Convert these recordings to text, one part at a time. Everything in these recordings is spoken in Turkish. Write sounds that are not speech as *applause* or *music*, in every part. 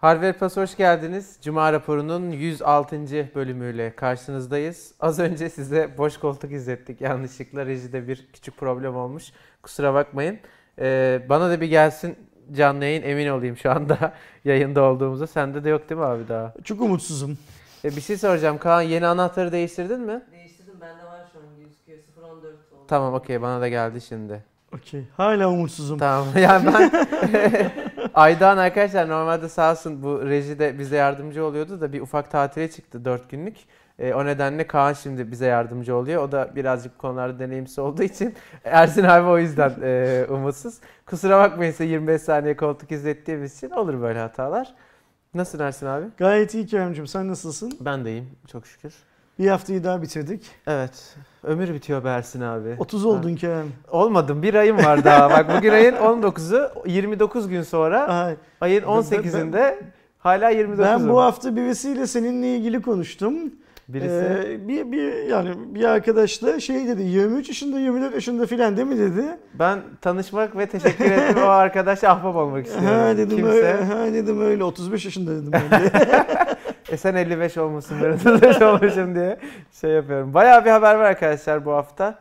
Harvard Plus hoş geldiniz. Cuma raporunun 106. bölümüyle karşınızdayız. Az önce size boş koltuk izlettik. Yanlışlıkla rejide bir küçük problem olmuş. Kusura bakmayın. Ee, bana da bir gelsin canlı yayın emin olayım şu anda *laughs* yayında olduğumuza. Sende de yok değil mi abi daha? Çok umutsuzum. Ee, bir şey soracağım. Kaan yeni anahtarı değiştirdin mi? Değiştirdim bende var şu an gözüküyor 014 oldu. Tamam okey bana da geldi şimdi. Okey. Hala umutsuzum. Tamam *laughs* yani ben *laughs* Aydan arkadaşlar normalde sağ olsun bu rejide bize yardımcı oluyordu da bir ufak tatile çıktı 4 günlük. E, o nedenle Kaan şimdi bize yardımcı oluyor. O da birazcık konularda deneyimsiz olduğu için *laughs* Ersin abi o yüzden e, umutsuz. Kusura bakmayın size 25 saniye koltuk izlettiğimiz için olur böyle hatalar. Nasılsın Ersin abi? Gayet iyi Kerem'cim. Sen nasılsın? Ben de iyiyim çok şükür. Bir haftayı daha bitirdik. Evet. Ömür bitiyor be Ersin abi. 30 oldun Kerem. Olmadım. Bir ayım var daha. *laughs* Bak bugün ayın 19'u. 29 gün sonra Ay, ayın Ben- ben- 18'inde hala 29'um. ben bu hafta birisiyle seninle ilgili konuştum. Birisi. Ee, bir, bir yani bir arkadaşla şey dedi 23 yaşında 24 yaşında filan değil mi dedi. Ben tanışmak ve teşekkür ettim o *laughs* arkadaşa ahbap olmak istiyorum. Ha dedim Kimse. öyle, ha dedim öyle 35 yaşında dedim. *laughs* E sen 55 olmuşsun ben 35 olmuşum diye şey yapıyorum. Bayağı bir haber var arkadaşlar bu hafta.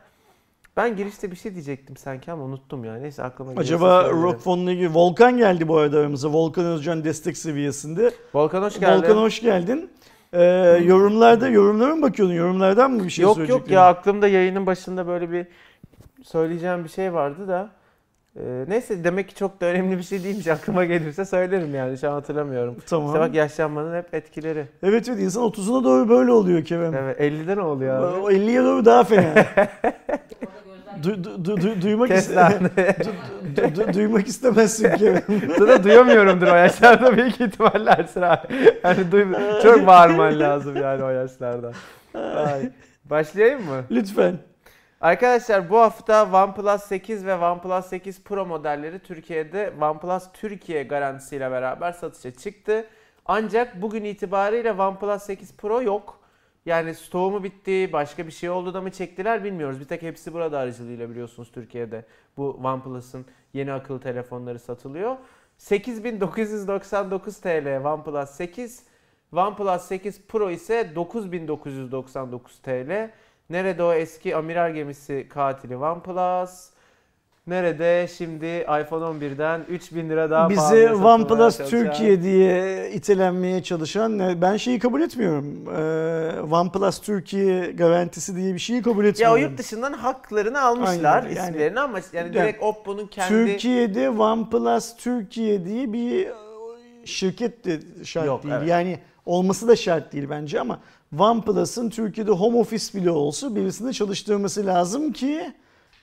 Ben girişte bir şey diyecektim sanki ama unuttum ya. Neyse aklıma Acaba. Rock Fon'la ilgili Volkan geldi bu arada aramıza. Volkan Özcan destek seviyesinde. Volkan hoş geldin. Volkan hoş geldin. Ee, yorumlarda yorumlara mı bakıyordun? Yorumlardan mı bir şey yok söyleyecektin? yok ya aklımda yayının başında böyle bir söyleyeceğim bir şey vardı da. Ee, neyse demek ki çok da önemli bir şey değilmiş. Aklıma gelirse söylerim yani. Şu an hatırlamıyorum. Tamam. İşte bak yaşlanmanın hep etkileri. Evet evet insan 30'una doğru böyle oluyor Kerem. Evet 50'de ne oluyor abi? O 50'ye doğru daha fena. *laughs* Du, du, du, du- duymak, Kes iste- lan. *laughs* du- du- duymak istemezsin Kerem. *laughs* Da duyamıyorumdur o yaşlarda büyük ihtimalle Ersin abi. Yani duy, çok bağırman lazım yani o yaşlarda. Ay. Başlayayım mı? Lütfen. Arkadaşlar bu hafta OnePlus 8 ve OnePlus 8 Pro modelleri Türkiye'de OnePlus Türkiye garantisiyle beraber satışa çıktı. Ancak bugün itibariyle OnePlus 8 Pro yok. Yani stoğu mu bitti, başka bir şey oldu da mı çektiler bilmiyoruz. Bir tek hepsi burada aracılığıyla biliyorsunuz Türkiye'de bu OnePlus'ın yeni akıllı telefonları satılıyor. 8999 TL OnePlus 8, OnePlus 8 Pro ise 9999 TL. Nerede o eski amiral gemisi katili OnePlus? Nerede şimdi iPhone 11'den 3000 lira daha Bizi pahalıya satılmaya OnePlus çalışan- Türkiye diye itelenmeye çalışan ben şeyi kabul etmiyorum. Ee, OnePlus Türkiye garantisi diye bir şeyi kabul Ya o etmiyorum. yurt dışından haklarını almışlar Aynen, yani- isimlerini ama yani Yani direkt Oppo'nun kendi Türkiye'de OnePlus Türkiye diye bir şirket de şart Yok, değil. evet. Yani olması da şart değil bence ama OnePlus'ın Türkiye'de home office bile olsa birisinde çalıştırması lazım ki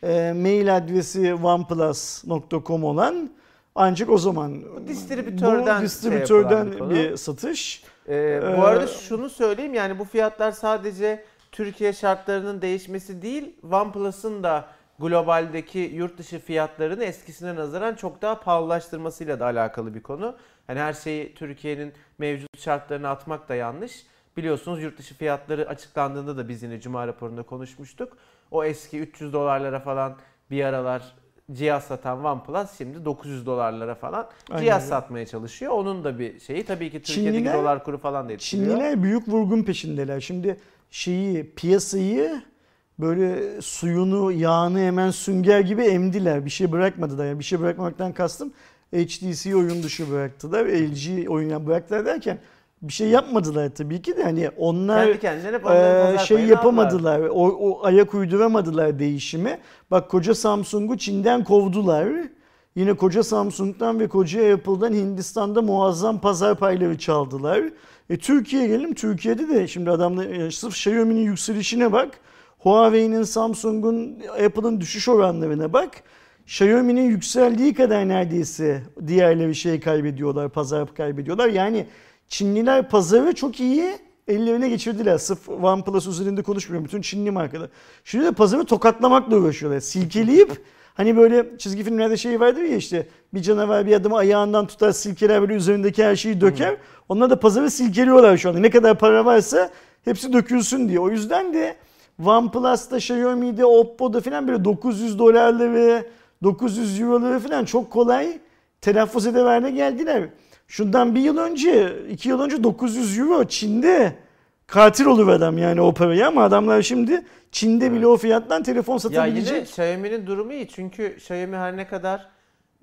e, mail adresi oneplus.com olan ancak o zaman Bu distribütörden bu şey distribütörden yapılan bir konu. satış. Ee, bu Ee, arada şunu söyleyeyim yani bu fiyatlar sadece Türkiye şartlarının değişmesi değil OnePlus'ın da globaldeki yurt dışı fiyatlarını eskisine nazaran çok daha pahalılaştırmasıyla da alakalı bir konu. Hani her şeyi Türkiye'nin mevcut şartlarına atmak da yanlış. Biliyorsunuz yurt dışı fiyatları açıklandığında da biz yine Cuma raporunda konuşmuştuk. O eski 300 dolarlara falan bir aralar cihaz satan OnePlus şimdi 900 dolarlara falan Aynen cihaz satmaya çalışıyor. Onun da bir şeyi tabii ki Türkiye'deki Çinliler- dolar kuru falan da etkiliyor. Çinliler büyük vurgun peşindeler. Şimdi şeyi piyasayı böyle suyunu, yağını hemen sünger gibi emdiler. Bir şey bırakmadılar. Yani bir şey bırakmaktan kastım HTC oyun dışı bıraktılar. LG oyun bıraktılar derken bir şey yapmadılar tabii ki de hani onlar Kendi hep pazar şey yapamadılar. O, o ayak uyduramadılar değişimi. Bak koca Samsung'u Çin'den kovdular. Yine koca Samsung'dan ve koca Apple'dan Hindistan'da muazzam pazar payları çaldılar. E, Türkiye'ye gelelim. Türkiye'de de şimdi adamlar e, sırf Xiaomi'nin yükselişine bak. Huawei'nin, Samsung'un, Apple'ın düşüş oranlarına bak. Xiaomi'nin yükseldiği kadar neredeyse diğerleri şey kaybediyorlar, pazar kaybediyorlar. Yani Çinliler pazarı çok iyi ellerine geçirdiler. Sırf OnePlus üzerinde konuşmuyorum. Bütün Çinli markalar. Şimdi de pazarı tokatlamakla uğraşıyorlar. Silkeleyip *laughs* hani böyle çizgi filmlerde şey vardır ya işte bir canavar bir adamı ayağından tutar silkeler böyle üzerindeki her şeyi döker. Onlar da pazarı silkeliyorlar şu anda. Ne kadar para varsa hepsi dökülsün diye. O yüzden de OnePlus'ta, Xiaomi'de, Oppo'da falan böyle 900 dolarları, 900 euroları falan çok kolay telaffuz edeverine geldiler. Şundan bir yıl önce, iki yıl önce 900 euro Çin'de katil olur adam yani o parayı ama adamlar şimdi Çin'de bile o fiyattan telefon Ya satabilecek. yine Xiaomi'nin durumu iyi çünkü Xiaomi her ne kadar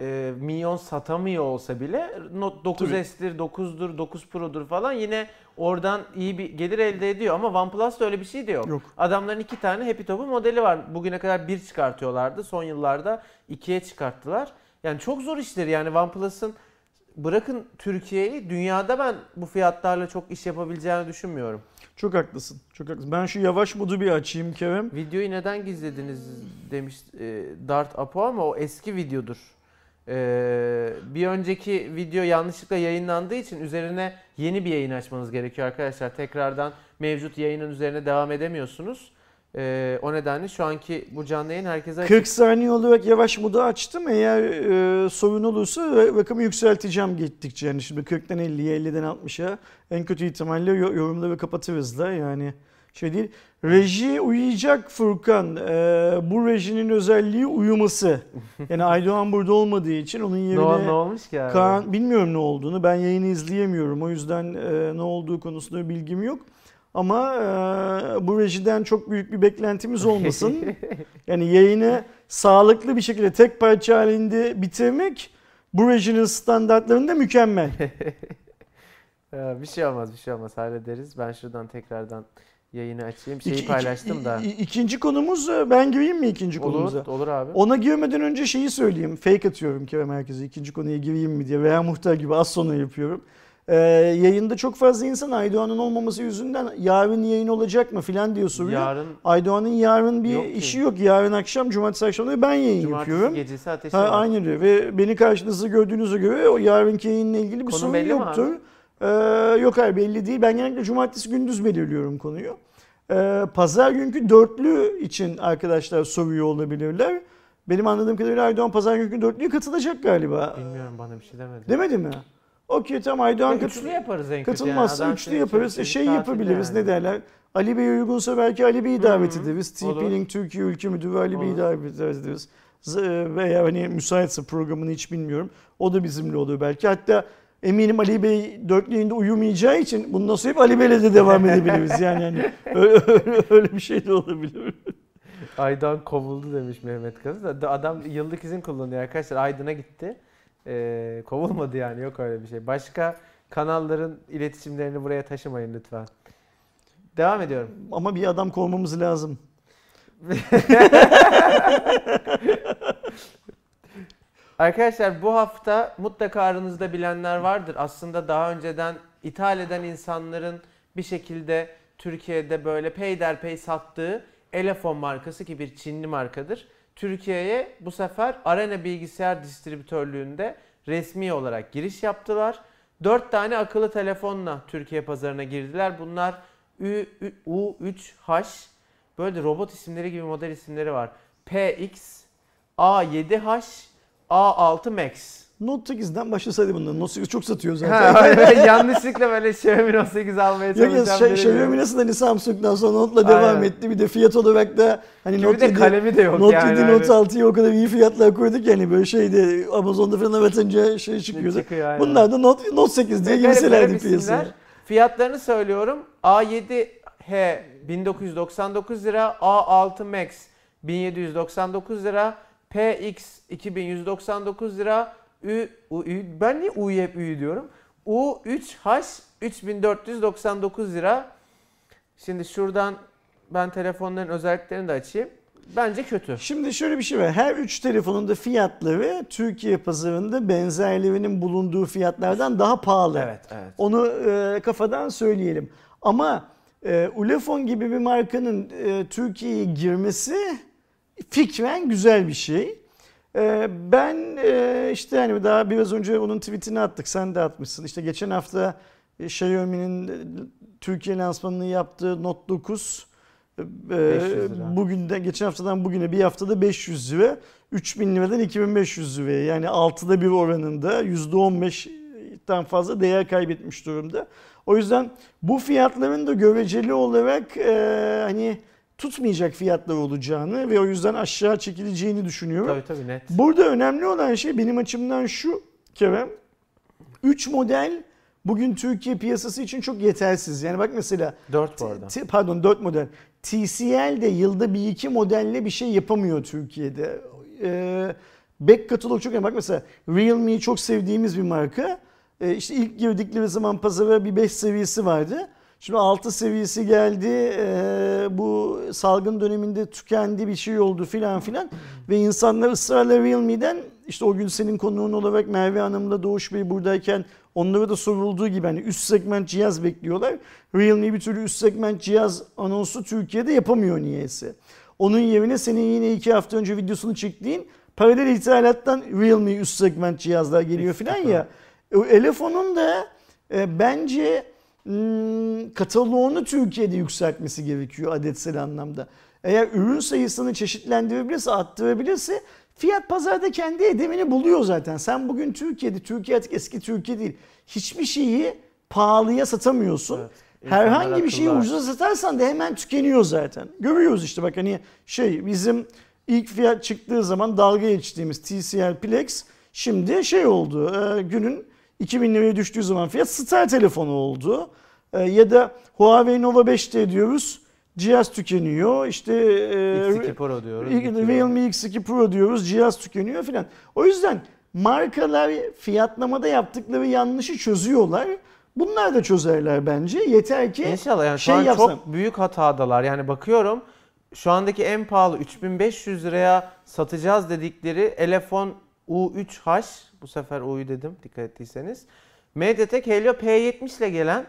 e, milyon satamıyor olsa bile Note 9S'tir, 9'dur, 9 Pro'dur falan yine oradan iyi bir gelir elde ediyor ama OnePlus'ta öyle bir şey de yok. Yok. Adamların iki tane Happy Top'u modeli var. Bugüne kadar bir çıkartıyorlardı. Son yıllarda ikiye çıkarttılar. Yani çok zor işler yani OnePlus'ın bırakın Türkiye'yi dünyada ben bu fiyatlarla çok iş yapabileceğini düşünmüyorum. Çok haklısın. Çok haklısın. Ben şu yavaş modu bir açayım Kerem. Videoyu neden gizlediniz demiş e, Dart Apo ama o eski videodur. E, bir önceki video yanlışlıkla yayınlandığı için üzerine yeni bir yayın açmanız gerekiyor arkadaşlar. Tekrardan mevcut yayının üzerine devam edemiyorsunuz. E, o nedenle şu anki bu canlı yayın herkese açık. 40 saniye olarak yavaş modu açtım. Eğer e, sorun olursa ra- rakamı yükselteceğim gittikçe. Yani şimdi 40'tan 50'ye, 50'den 60'a en kötü ihtimalle yo- yorumları kapatırız da yani şey değil. Reji uyuyacak Furkan. E, bu rejinin özelliği uyuması. *laughs* Yani Aydoğan burada olmadığı için onun Ne, yerine... ol- ne olmuş ki abi? Kaan bilmiyorum ne olduğunu. Ben yayını izleyemiyorum. O yüzden e, ne olduğu konusunda bilgim yok. Ama e, bu rejiden çok büyük bir beklentimiz olmasın. *laughs* yani yayını sağlıklı bir şekilde tek parça halinde bitirmek bu rejinin standartlarında mükemmel. *laughs* Bir şey olmaz bir şey olmaz hallederiz. Ben şuradan tekrardan yayını açayım. Şeyi İki- paylaştım iki- da. ikinci konumuz ben gireyim mi ikinci konumuza? Olur, olur abi. Ona girmeden önce şeyi söyleyeyim. Fake atıyorum Kerem herkese. ikinci konuya gireyim mi diye veya muhtar gibi az sonra yapıyorum. Ee, yayında çok fazla insan Aydoğan'ın olmaması yüzünden yarın yayın olacak mı filan diye soruyor. Yarın Aydoğan'ın yarın bir Yok ki. işi yok. Yarın akşam, cumartesi akşamları ben yayın cumartesi yapıyorum. gecesi ateşi Ha, var. aynen öyle ve beni karşınızda gördüğünüze göre o yarınki yayınla ilgili bir Konu sorun yoktur. Ee, yok hayır belli değil. Ben genellikle cumartesi gündüz belirliyorum konuyu. Ee, Pazar günkü dörtlü için arkadaşlar soruyor olabilirler. Benim anladığım kadarıyla Aydoğan pazar günkü dörtlüye katılacak galiba. Bilmiyorum bana bir şey demedi. Demedi mi? Okey tamam Aydoğan Ya katıl üçlü yaparız en katılmazsa yani. Üçlü seni yaparız. E, şey tatil yapabiliriz yani. ne derler. Ali Bey uygunsa belki Ali Bey'i davet Hı hı, ederiz. TP-Link Türkiye Ülke Müdürü Ali Bey'i davet ederiz. Z- Veya hani müsaitse programını hiç bilmiyorum. O da bizimle olur belki. Hatta eminim Ali Bey dörtlü yayında uyumayacağı için bundan sonra hep Ali Bey'le de devam edebiliriz. Yani hani *laughs* öyle, öyle, öyle bir şey de olabilir. Aydan kovuldu demiş Mehmet Kazı da adam yıllık izin kullanıyor arkadaşlar. Aydın'a gitti. Ee, kovulmadı yani yok öyle bir şey. Başka kanalların iletişimlerini buraya taşımayın lütfen. Devam ediyorum. Ama bir adam kovmamız lazım. *laughs* Arkadaşlar bu hafta mutlaka aranızda bilenler vardır. Aslında daha önceden ithal eden insanların bir şekilde Türkiye'de böyle peyderpey sattığı Elefon markası ki bir Çinli markadır. Türkiye'ye bu sefer Arena Bilgisayar Distribütörlüğü'nde resmi olarak giriş yaptılar. 4 tane akıllı telefonla Türkiye pazarına girdiler. Bunlar Ü- Ü- U3H böyle robot isimleri gibi model isimleri var. PX, A7H, A6 Max. Note 8'den başlasaydı bundan. Note 8 çok satıyor Ha, zaten. *laughs* *laughs* yanlışlıkla böyle Xiaomi Note 8 almaya Yok şey, biri Xiaomi nasıl hani Samsung'dan sonra Note'la devam Aynen. etti. Bir de fiyat olarak da hani Gibi Note de 7, kalemi de yok Note yani. 7, hani. Note 6'ya o kadar iyi fiyatlar koyduk yani böyle şeyde Amazon'da falan atınca şey çıkıyordu. Çıkıyor, aynen. Bunlar da Note, Note 8 diye girselerdi piyasaya. Fiyatlarını söylüyorum. A7H 1999 lira, A6 Max 1799 lira, PX 2199 lira, Ü, U, Ü- ben niye U'yu hep Ü diyorum? U3H 3499 lira. Şimdi şuradan ben telefonların özelliklerini de açayım. Bence kötü. Şimdi şöyle bir şey var. Her üç telefonun da fiyatları Türkiye pazarında benzerlerinin bulunduğu fiyatlardan daha pahalı. Evet, evet. Onu e, kafadan söyleyelim. Ama e, Ulefone gibi bir markanın e, Türkiye'ye girmesi fikren güzel bir şey. E, ben e, işte hani daha biraz önce onun tweetini attık. Sen de atmışsın. İşte geçen hafta e, Xiaomi'nin e, Türkiye lansmanını yaptığı Note 9 e, 500 lira. bugün de geçen haftadan bugüne bir haftada 500 lira. 3000 liradan 2500 liraya yani altıda bir oranında %15'ten fazla değer kaybetmiş durumda. O yüzden bu fiyatların da göreceli olarak e, hani tutmayacak fiyatlar olacağını ve o yüzden aşağı çekileceğini düşünüyorum. Tabii tabii net. Burada önemli olan şey benim açımdan şu Kerem. 3 model bugün Türkiye piyasası için çok yetersiz. Yani bak mesela 4 bu arada. T- pardon 4 model. TCL de yılda bir iki modelle bir şey yapamıyor Türkiye'de. Ee, back katalog çok önemli. Bak mesela Realme'yi çok sevdiğimiz bir marka. Ee, işte ilk girdikleri zaman pazara bir 5 seviyesi vardı. Şimdi 6 seviyesi geldi. Ee, bu salgın döneminde tükendi bir şey oldu filan filan. Ve insanlar ısrarla Realme'den işte o gün senin konuğun olarak Merve Hanım'la Doğuş Bey buradayken onlara da sorulduğu gibi hani üst segment cihaz bekliyorlar. Realme bir türlü üst segment cihaz anonsu Türkiye'de yapamıyor niyeyse. Onun yerine senin yine iki hafta önce videosunu çektiğin paralel ithalattan Realme üst segment cihazlar geliyor filan ya. O Elefon'un da e, bence kataloğunu Türkiye'de yükseltmesi gerekiyor adetsel anlamda. Eğer ürün sayısını çeşitlendirebilirse, arttırabilirse fiyat pazarda kendi edemini buluyor zaten. Sen bugün Türkiye'de, Türkiye artık eski Türkiye değil. Hiçbir şeyi pahalıya satamıyorsun. Evet. Herhangi bir şeyi ucuza satarsan da hemen tükeniyor zaten. Görüyoruz işte bak hani şey bizim ilk fiyat çıktığı zaman dalga geçtiğimiz TCL Plex şimdi şey oldu e, günün 2000 liraya düştüğü zaman fiyat star telefonu oldu. E, ya da Huawei Nova 5T diyoruz cihaz tükeniyor işte e, X2 Pro diyoruz. Realme X2 Pro diyoruz cihaz tükeniyor filan. O yüzden markalar fiyatlamada yaptıkları yanlışı çözüyorlar. Bunlar da çözerler bence. Yeter ki İnşallah yani şu şey an yapsam. çok büyük hatadalar. Yani bakıyorum şu andaki en pahalı 3500 liraya satacağız dedikleri Elefon U3H bu sefer U'yu dedim dikkat ettiyseniz. MediaTek Helio P70 ile gelen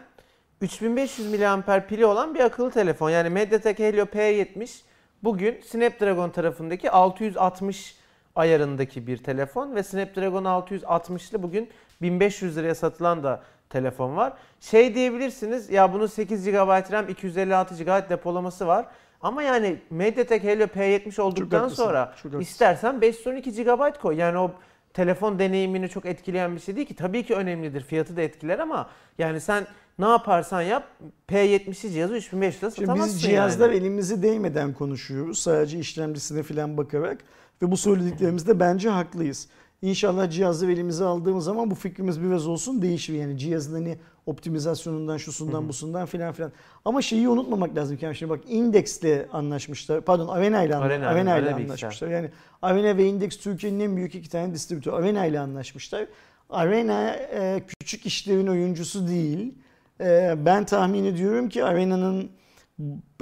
3500 mAh pili olan bir akıllı telefon. Yani MediaTek Helio P70 bugün Snapdragon tarafındaki 660 ayarındaki bir telefon ve Snapdragon 660'lı bugün 1500 liraya satılan da telefon var. Şey diyebilirsiniz ya bunun 8 GB RAM 256 GB depolaması var. Ama yani MediaTek Helio P70 olduktan haklısın, sonra çok haklısın. istersen 512 GB koy. Yani o telefon deneyimini çok etkileyen bir şey değil ki. Tabii ki önemlidir. Fiyatı da etkiler ama yani sen ne yaparsan yap P70'li cihazı 3500 lira Şimdi satamazsın biz cihazlar yani. elimize değmeden konuşuyoruz. Sadece işlemcisine falan bakarak. Ve bu söylediklerimizde bence haklıyız. İnşallah cihazları elimize aldığımız zaman bu fikrimiz biraz olsun değişir. Yani cihazın hani optimizasyonundan, şusundan, busundan filan filan. Ama şeyi unutmamak lazım ki şimdi bak Index'le anlaşmışlar. Pardon Avena ile Arena, Avena ile anlaşmışlar. Yani Avena ve Index Türkiye'nin en büyük iki tane distribütör. Avena ile anlaşmışlar. Arena e, küçük işlerin oyuncusu değil. E, ben tahmin ediyorum ki Arena'nın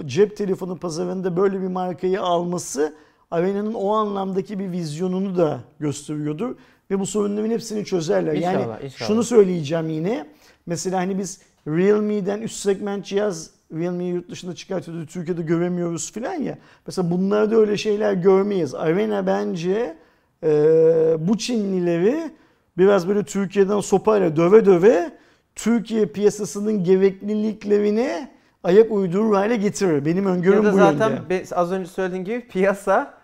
cep telefonu pazarında böyle bir markayı alması Arena'nın o anlamdaki bir vizyonunu da gösteriyordur. Ve bu sorunların hepsini çözerler. yani İnşallah, inşallah. şunu söyleyeceğim yine. Mesela hani biz Realme'den üst segment cihaz Realme'yi yurt dışında çıkartıyordu. Türkiye'de göremiyoruz filan ya. Mesela bunlarda öyle şeyler görmeyiz. Arena bence e, bu Çinlileri biraz böyle Türkiye'den sopayla döve döve Türkiye piyasasının gerekliliklerine ayak uydurur hale getirir. Benim öngörüm Ya da bu zaten yönde. be- az önce söylediğin gibi piyasa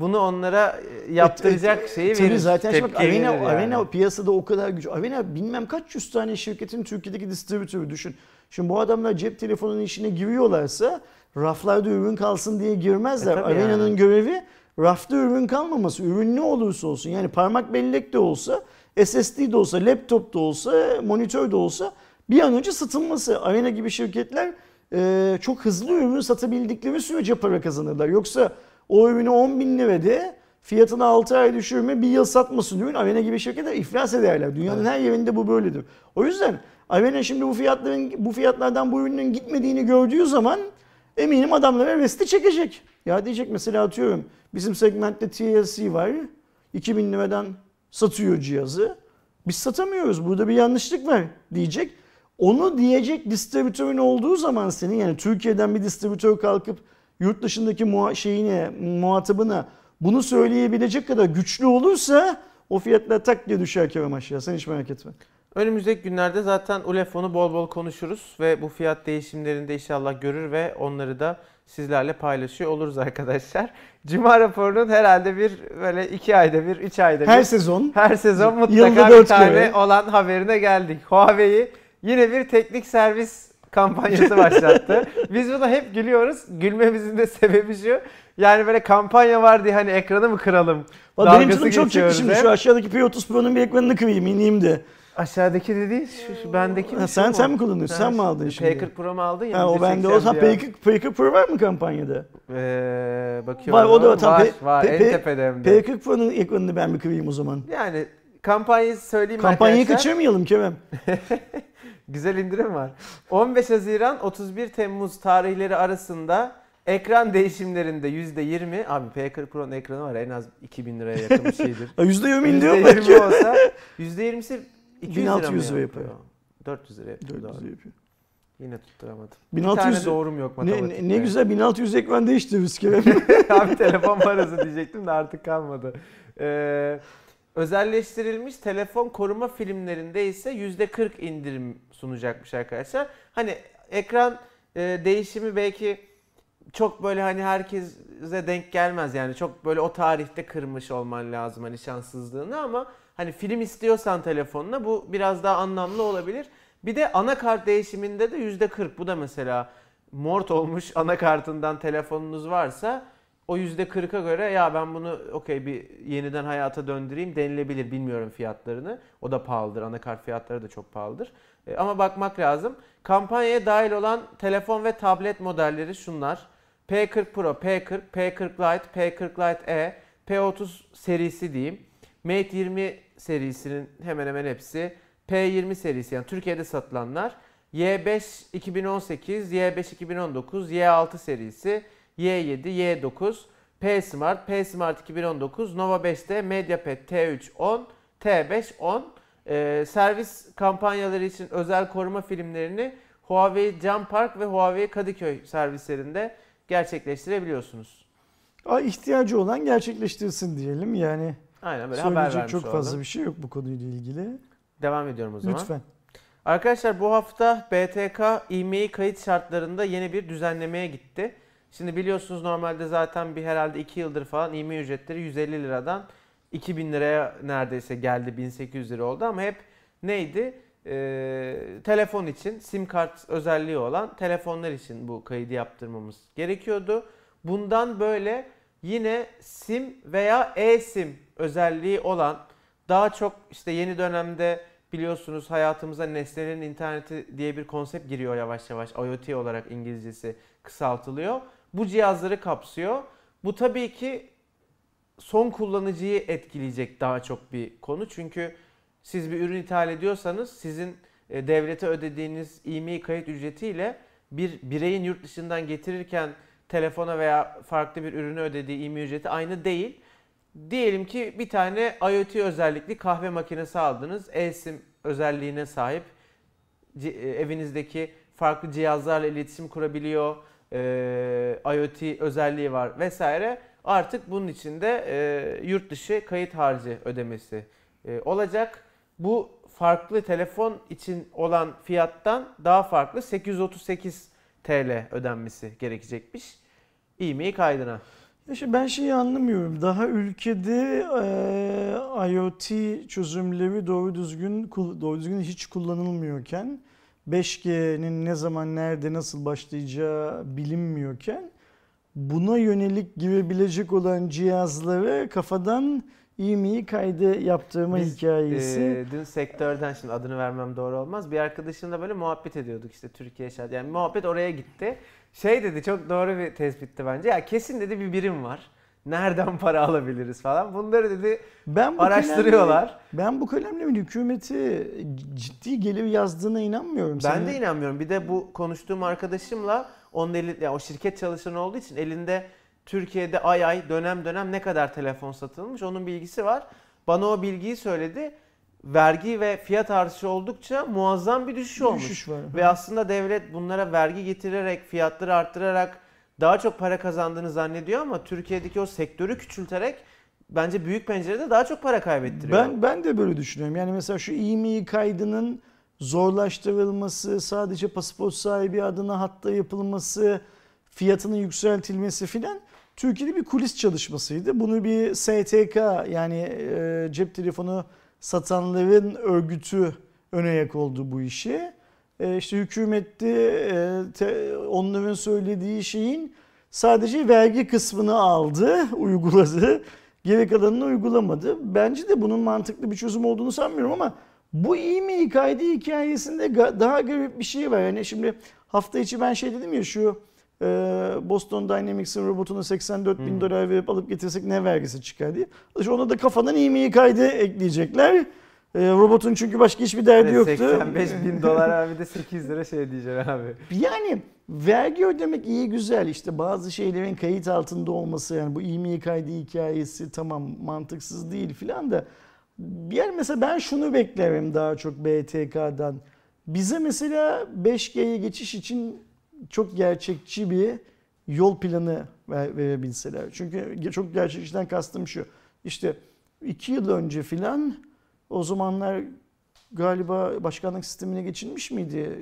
bunu onlara e, yaptıracak Evet, şeyi tabii verir. zaten şimdi bak Avena, yani. Avena piyasada o kadar güç. Avena bilmem kaç yüz tane şirketin Türkiye'deki distribütörü düşün. Şimdi bu adamlar cep telefonunun işine giriyorlarsa raflarda ürün kalsın diye girmezler. E, Avena'nın yani. görevi rafta ürün kalmaması. Ürün ne olursa olsun yani parmak bellek de olsa, SSD de olsa, laptop da olsa, monitör de olsa bir an önce satılması. Avena gibi şirketler e, çok hızlı ürün satabildikleri sürece para kazanırlar. Yoksa o ürünü 10 bin lirada fiyatını 6 ay düşürme bir yıl satmasın ürün Avena gibi şirketler iflas ederler. Dünyanın her yerinde bu böyledir. O yüzden Avena şimdi bu fiyatların bu fiyatlardan bu ürünün gitmediğini gördüğü zaman eminim adamlara resti çekecek. Ya diyecek mesela atıyorum bizim segmentte TLC var 2000 liradan satıyor cihazı. Biz satamıyoruz burada bir yanlışlık var diyecek. Onu diyecek distribütörün olduğu zaman senin yani Türkiye'den bir distribütör kalkıp yurt dışındaki muha- şeyine, muhatabına bunu söyleyebilecek kadar güçlü olursa o fiyatlar tak diye düşer kerem aşağı. Sen hiç merak etme. Önümüzdeki günlerde zaten ULEFON'u bol bol konuşuruz ve bu fiyat değişimlerini de inşallah görür ve onları da sizlerle paylaşıyor oluruz arkadaşlar. Cuma raporunun herhalde bir böyle iki ayda bir, üç ayda bir Her sezon her sezon mutlaka bir tane kere. olan haberine geldik. Huawei yine bir teknik servis kampanyası başlattı. Biz buna hep gülüyoruz. Gülmemizin de sebebi şu. Yani böyle kampanya var diye hani ekranı mı kıralım? Benim canım çok çekti şimdi. Şu aşağıdaki P30 Pro'nun bir ekranını kırayım ineyim de. Aşağıdaki de değil, şu, şu bendeki Ha, mi, sen şu sen mi kullanıyorsun? Ha, sen mi aldın şimdi? P40 Pro mu aldın ya? Ha, o bende olsa diye. P40, P40 Pro var mı kampanyada? Ee, bakıyorum. Var, o da var. Tam var, P- var. P- en P- tepede hem de. P40 Pro'nun ekranını ben bir kırayım o zaman. Yani kampanyayı söyleyeyim Kampanyayı arkadaşlar. kaçırmayalım Kerem. *laughs* Güzel indirim var. 15 Haziran 31 Temmuz tarihleri arasında ekran değişimlerinde %20 abi P40 Pro'nun ekranı var en az 2000 liraya yakın bir şeydir. *laughs* Ha, %20 indirim %20 var. olsa *laughs* %20'si 200 lira mı 1600 lira yapıyor? yapıyor. 400 lira yapıyor. 400 doğru. yapıyor. Yine tutturamadım. 1600 bir tane doğrum yok ne, matematikte. ne, ne güzel 1600 ekran değiştiririz Kerem. *laughs* Abi telefon parası diyecektim de artık kalmadı. Ee, özelleştirilmiş telefon koruma filmlerinde ise %40 indirim sunacakmış arkadaşlar. Hani ekran e, değişimi belki çok böyle hani herkese denk gelmez yani çok böyle o tarihte kırmış olman lazım hani şanssızlığını ama hani film istiyorsan telefonuna bu biraz daha anlamlı olabilir. Bir de anakart değişiminde de %40 bu da mesela mort olmuş anakartından telefonunuz varsa o %40'a göre ya ben bunu okey bir yeniden hayata döndüreyim denilebilir. Bilmiyorum fiyatlarını. O da pahalıdır. Anakart fiyatları da çok pahalıdır. E, ama bakmak lazım. Kampanyaya dahil olan telefon ve tablet modelleri şunlar. P40 Pro, P40, P40 Lite, P40 Lite E, P30 serisi diyeyim. Mate 20 serisinin hemen hemen hepsi. P20 serisi yani Türkiye'de satılanlar. Y5 2018, Y5 2019, Y6 serisi, Y7, Y9, P Smart, P Smart 2019, Nova 5'te MediaPad T3 10, T5 10. Ee, servis kampanyaları için özel koruma filmlerini Huawei Can Park ve Huawei Kadıköy servislerinde gerçekleştirebiliyorsunuz. Aa, ihtiyacı olan gerçekleştirsin diyelim yani. Aynen böyle haber vermiş çok fazla olalım. bir şey yok bu konuyla ilgili. Devam ediyorum o zaman. Lütfen. Arkadaşlar bu hafta BTK IMEI kayıt şartlarında yeni bir düzenlemeye gitti. Şimdi biliyorsunuz normalde zaten bir herhalde 2 yıldır falan IMEI ücretleri 150 liradan 2000 liraya neredeyse geldi 1800 lira oldu ama hep neydi? Ee, telefon için sim kart özelliği olan telefonlar için bu kaydı yaptırmamız gerekiyordu. Bundan böyle yine sim veya e-sim özelliği olan daha çok işte yeni dönemde biliyorsunuz hayatımıza nesnelerin interneti diye bir konsept giriyor yavaş yavaş. IoT olarak İngilizcesi kısaltılıyor. Bu cihazları kapsıyor. Bu tabii ki son kullanıcıyı etkileyecek daha çok bir konu. Çünkü siz bir ürün ithal ediyorsanız sizin e, devlete ödediğiniz IMEI kayıt ücretiyle bir bireyin yurt dışından getirirken telefona veya farklı bir ürünü ödediği IMEI ücreti aynı değil. Diyelim ki bir tane IoT özellikli kahve makinesi aldınız. eSIM özelliğine sahip. E, evinizdeki farklı cihazlarla iletişim kurabiliyor. Ee, IoT özelliği var vesaire. Artık bunun içinde e, yurt dışı kayıt harcı ödemesi e, olacak. Bu farklı telefon için olan fiyattan daha farklı 838 TL ödenmesi gerekecekmiş. IMEI kaydına. Şimdi ben şeyi anlamıyorum. Daha ülkede e, IoT çözümleri doğru düzgün doğru düzgün hiç kullanılmıyorken 5G'nin ne zaman nerede nasıl başlayacağı bilinmiyorken buna yönelik girebilecek olan cihazları kafadan IMEI kaydı yaptırma Biz, hikayesi. Ee, dün sektörden şimdi adını vermem doğru olmaz. Bir arkadaşımla böyle muhabbet ediyorduk işte Türkiye şart. Yani muhabbet oraya gitti. Şey dedi çok doğru bir tespitti bence. Ya kesin dedi bir birim var. Nereden para alabiliriz falan. Bunları dedi ben bu araştırıyorlar. kalemle- ben bu kalemlerin hükümeti ciddi gelir yazdığına inanmıyorum. Ben Senin- de inanmıyorum. Bir de bu konuştuğum arkadaşımla onun eli, yani o şirket çalışanı olduğu için elinde Türkiye'de ay ay dönem dönem ne kadar telefon satılmış onun bilgisi var. Bana o bilgiyi söyledi. Vergi ve fiyat artışı oldukça muazzam bir düşüş olmuş. Düşüş var. Ve aslında devlet bunlara vergi getirerek, fiyatları arttırarak daha çok para kazandığını zannediyor ama Türkiye'deki o sektörü küçülterek bence büyük pencerede daha çok para kaybettiriyor. Ben ben de böyle düşünüyorum. Yani mesela şu IMEI kaydının zorlaştırılması, sadece pasaport sahibi adına hatta yapılması, fiyatının yükseltilmesi filan Türkiye'de bir kulis çalışmasıydı. Bunu bir STK yani e, cep telefonu satanların örgütü ön ayak oldu bu işi. E, işte hükümette e, onların söylediği şeyin sadece vergi kısmını aldı, *laughs* uyguladı. Geri kalanını uygulamadı. Bence de bunun mantıklı bir çözüm olduğunu sanmıyorum ama Bu iyi mi kaydı hikayesinde daha garip bir şey var. Yani şimdi hafta içi ben şey dedim ya şu e, Boston Dynamics'in robotunu 84 bin Hmm. dolar verip alıp getirsek ne vergisi çıkar diye. İşte ona da kafadan iyi mi kaydı ekleyecekler. E, robotun çünkü başka hiçbir derdi Ve yoktu. 85 *laughs* bin dolar abi de 8 lira şey diyeceksin abi. Yani vergi ödemek iyi güzel işte bazı şeylerin kayıt altında olması yani bu iyi kaydı hikayesi tamam mantıksız değil filan da yani mesela ben şunu beklerim daha çok BTK'dan. Bize mesela 5G'ye geçiş için çok gerçekçi bir yol planı ver, verebilseler. Çünkü çok gerçekçiden kastım şu. İşte iki yıl önce filan o zamanlar galiba başkanlık sistemine geçilmiş miydi?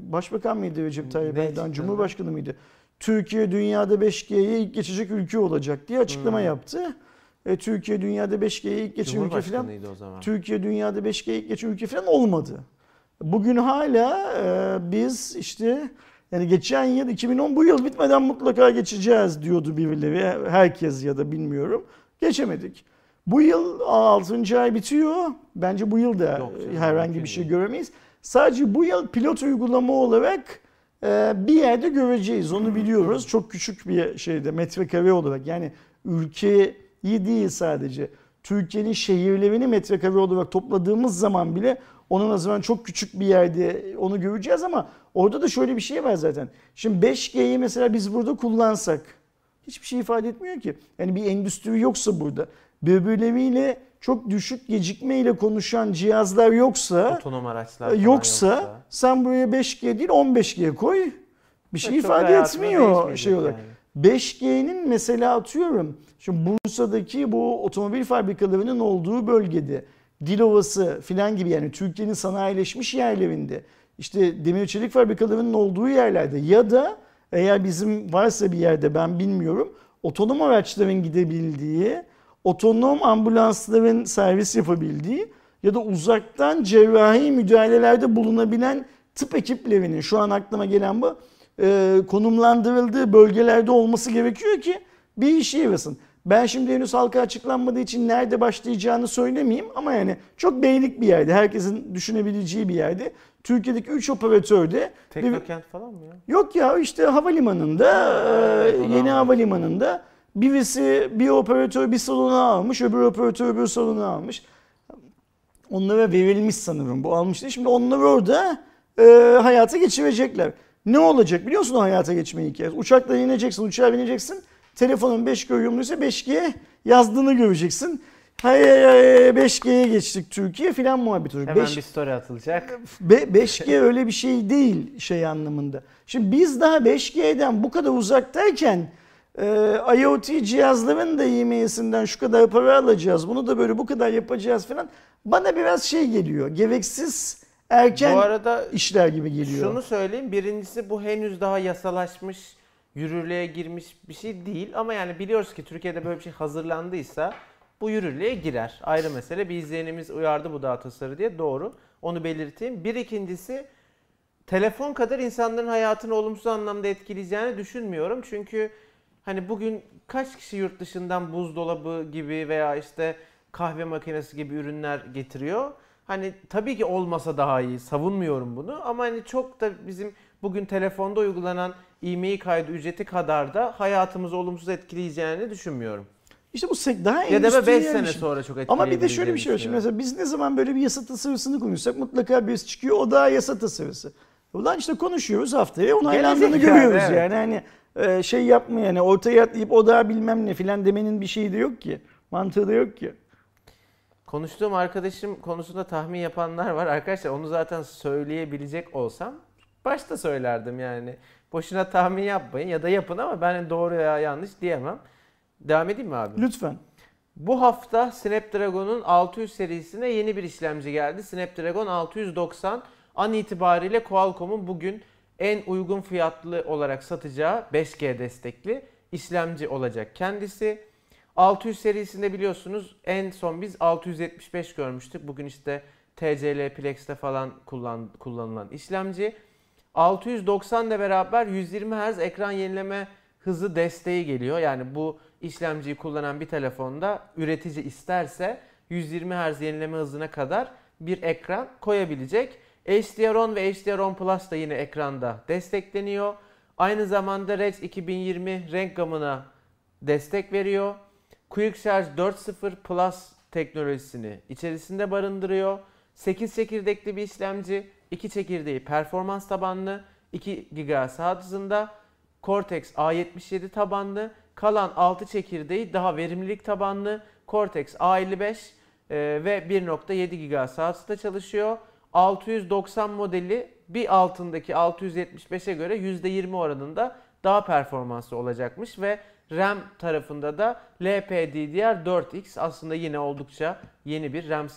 Başbakan mıydı Recep Tayyip Erdoğan? Cumhurbaşkanı mıydı? Türkiye dünyada 5G'ye ilk geçecek ülke olacak diye açıklama Hmm. yaptı. E, Türkiye dünyada 5G'ye ilk geçen ülke falan. Cumhurbaşkanıydı o zaman. Türkiye dünyada 5G'ye ilk geçen ülke falan olmadı. Bugün hala e, biz işte yani geçen yıl 2010 bu yıl bitmeden mutlaka geçeceğiz diyordu birileri. Herkes ya da bilmiyorum. Geçemedik. Bu yıl 6. ay bitiyor. Bence bu yıl da Yok herhangi bir şey göremeyiz. Sadece bu yıl pilot uygulama olarak e, bir yerde göreceğiz. Onu biliyoruz. Çok küçük bir şeyde metrekare olarak. Yani ülkeyi değil sadece. Türkiye'nin şehirlerini metrekare olarak topladığımız zaman bile onun azından çok küçük bir yerde onu göreceğiz ama orada da şöyle bir şey var zaten. Şimdi 5G'yi mesela biz burada kullansak hiçbir şey ifade etmiyor ki. Yani bir endüstri yoksa burada birbirleriyle çok düşük gecikmeyle konuşan cihazlar yoksa Otonom araçlar falan yoksa, sen buraya 5G değil 15G koy. Bir şey ifade etmiyor şey olarak. yani. 5G'nin mesela atıyorum şimdi Bursa'daki bu otomobil fabrikalarının olduğu bölgede Dilovası filan gibi yani Türkiye'nin sanayileşmiş yerlerinde işte demir çelik fabrikalarının olduğu yerlerde ya da eğer bizim varsa bir yerde ben bilmiyorum otonom araçların gidebildiği, otonom ambulansların servis yapabildiği ya da uzaktan cerrahi müdahalelerde bulunabilen tıp ekiplerinin şu an aklıma gelen bu e, konumlandırıldığı bölgelerde olması gerekiyor ki bir işe yarasın. Ben şimdi henüz halka açıklanmadığı için nerede başlayacağını söylemeyeyim ama yani çok beylik bir yerde, herkesin düşünebileceği bir yerde. Türkiye'deki 3 operatör de bir- Teknokent falan mı ya? Yok ya işte havalimanında, e, onu yeni havalimanında birisi bir operatör bir salonu almış, öbür operatör öbür salonu almış. Onlara verilmiş sanırım bu almış değil. Şimdi onları orada e, hayata geçirecekler. Ne olacak biliyor musun o hayata geçme hikayesi? Uçakla ineceksin, uçağa bineceksin. Telefonun 5G uyumluysa 5G yazdığını göreceksin. Hay hay hay 5G'ye geçtik Türkiye filan muhabbet olacak. Hemen Beş- bir story atılacak. Be- 5G öyle bir şey değil şey anlamında. Şimdi biz daha 5G'den bu kadar uzaktayken e, IoT cihazların da yemeğisinden şu kadar para alacağız. Bunu da böyle bu kadar yapacağız falan. Bana biraz şey geliyor. Gereksiz erken Bu arada işler gibi geliyor. şunu söyleyeyim. Birincisi bu henüz daha yasalaşmış, yürürlüğe girmiş bir şey değil. Ama yani biliyoruz ki Türkiye'de böyle bir şey hazırlandıysa bu yürürlüğe girer. Ayrı mesele. Bir izleyenimiz uyardı bu dağ tasarı diye. Doğru. Onu belirteyim. Bir ikincisi telefon kadar insanların hayatını olumsuz anlamda etkileyeceğini düşünmüyorum. Çünkü hani bugün kaç kişi yurt dışından buzdolabı gibi veya işte kahve makinesi gibi ürünler getiriyor. Hani tabii ki olmasa daha iyi. Savunmuyorum bunu ama hani çok da bizim bugün telefonda uygulanan e-mail kaydı ücreti kadar da hayatımızı olumsuz etkileyeceğini düşünmüyorum. İşte bu daha Ya da 5 endüstriyel sene şey. sonra çok Ama bir de şöyle bir şey var. Şimdi mesela biz ne zaman böyle bir yasa tasarısını konuşsak mutlaka birisi çıkıyor o daha yasa tasarısı. Ulan işte konuşuyoruz haftaya onaylandığını görüyoruz evet. yani. Hani e, şey yapma yani ortaya atlayıp o daha bilmem ne filan demenin bir şeyi de yok ki. Mantığı da yok ki. Konuştuğum arkadaşım konusunda tahmin yapanlar var. Arkadaşlar onu zaten söyleyebilecek olsam başta söylerdim yani. Boşuna tahmin yapmayın ya da yapın ama ben doğru ya yanlış diyemem. Devam edeyim mi abi? Lütfen. Bu hafta Snapdragon'un 600 serisine yeni bir işlemci geldi. Snapdragon 690 an itibariyle Qualcomm'un bugün en uygun fiyatlı olarak satacağı 5G destekli işlemci olacak kendisi. 600 serisinde biliyorsunuz en son biz 675 görmüştük. Bugün işte TCL Plex'te falan kullan, kullanılan işlemci. 690 ile beraber 120 Hz ekran yenileme hızı desteği geliyor. Yani bu işlemciyi kullanan bir telefonda üretici isterse 120 Hz yenileme hızına kadar bir ekran koyabilecek. HDR10 ve HDR10 Plus da yine ekranda destekleniyor. Aynı zamanda Rec 2020 renk gamına destek veriyor. Quick Charge 4.0 Plus teknolojisini içerisinde barındırıyor. 8 çekirdekli bir işlemci, 2 çekirdeği performans tabanlı, 2 GHz hızında, Cortex A77 tabanlı, kalan 6 çekirdeği daha verimlilik tabanlı Cortex A55 e, ve 1.7 GHz hızda çalışıyor. 690 modeli bir altındaki 675'e göre %20 oranında daha performanslı olacakmış ve RAM tarafında da LPDDR4X aslında yine oldukça yeni bir RAM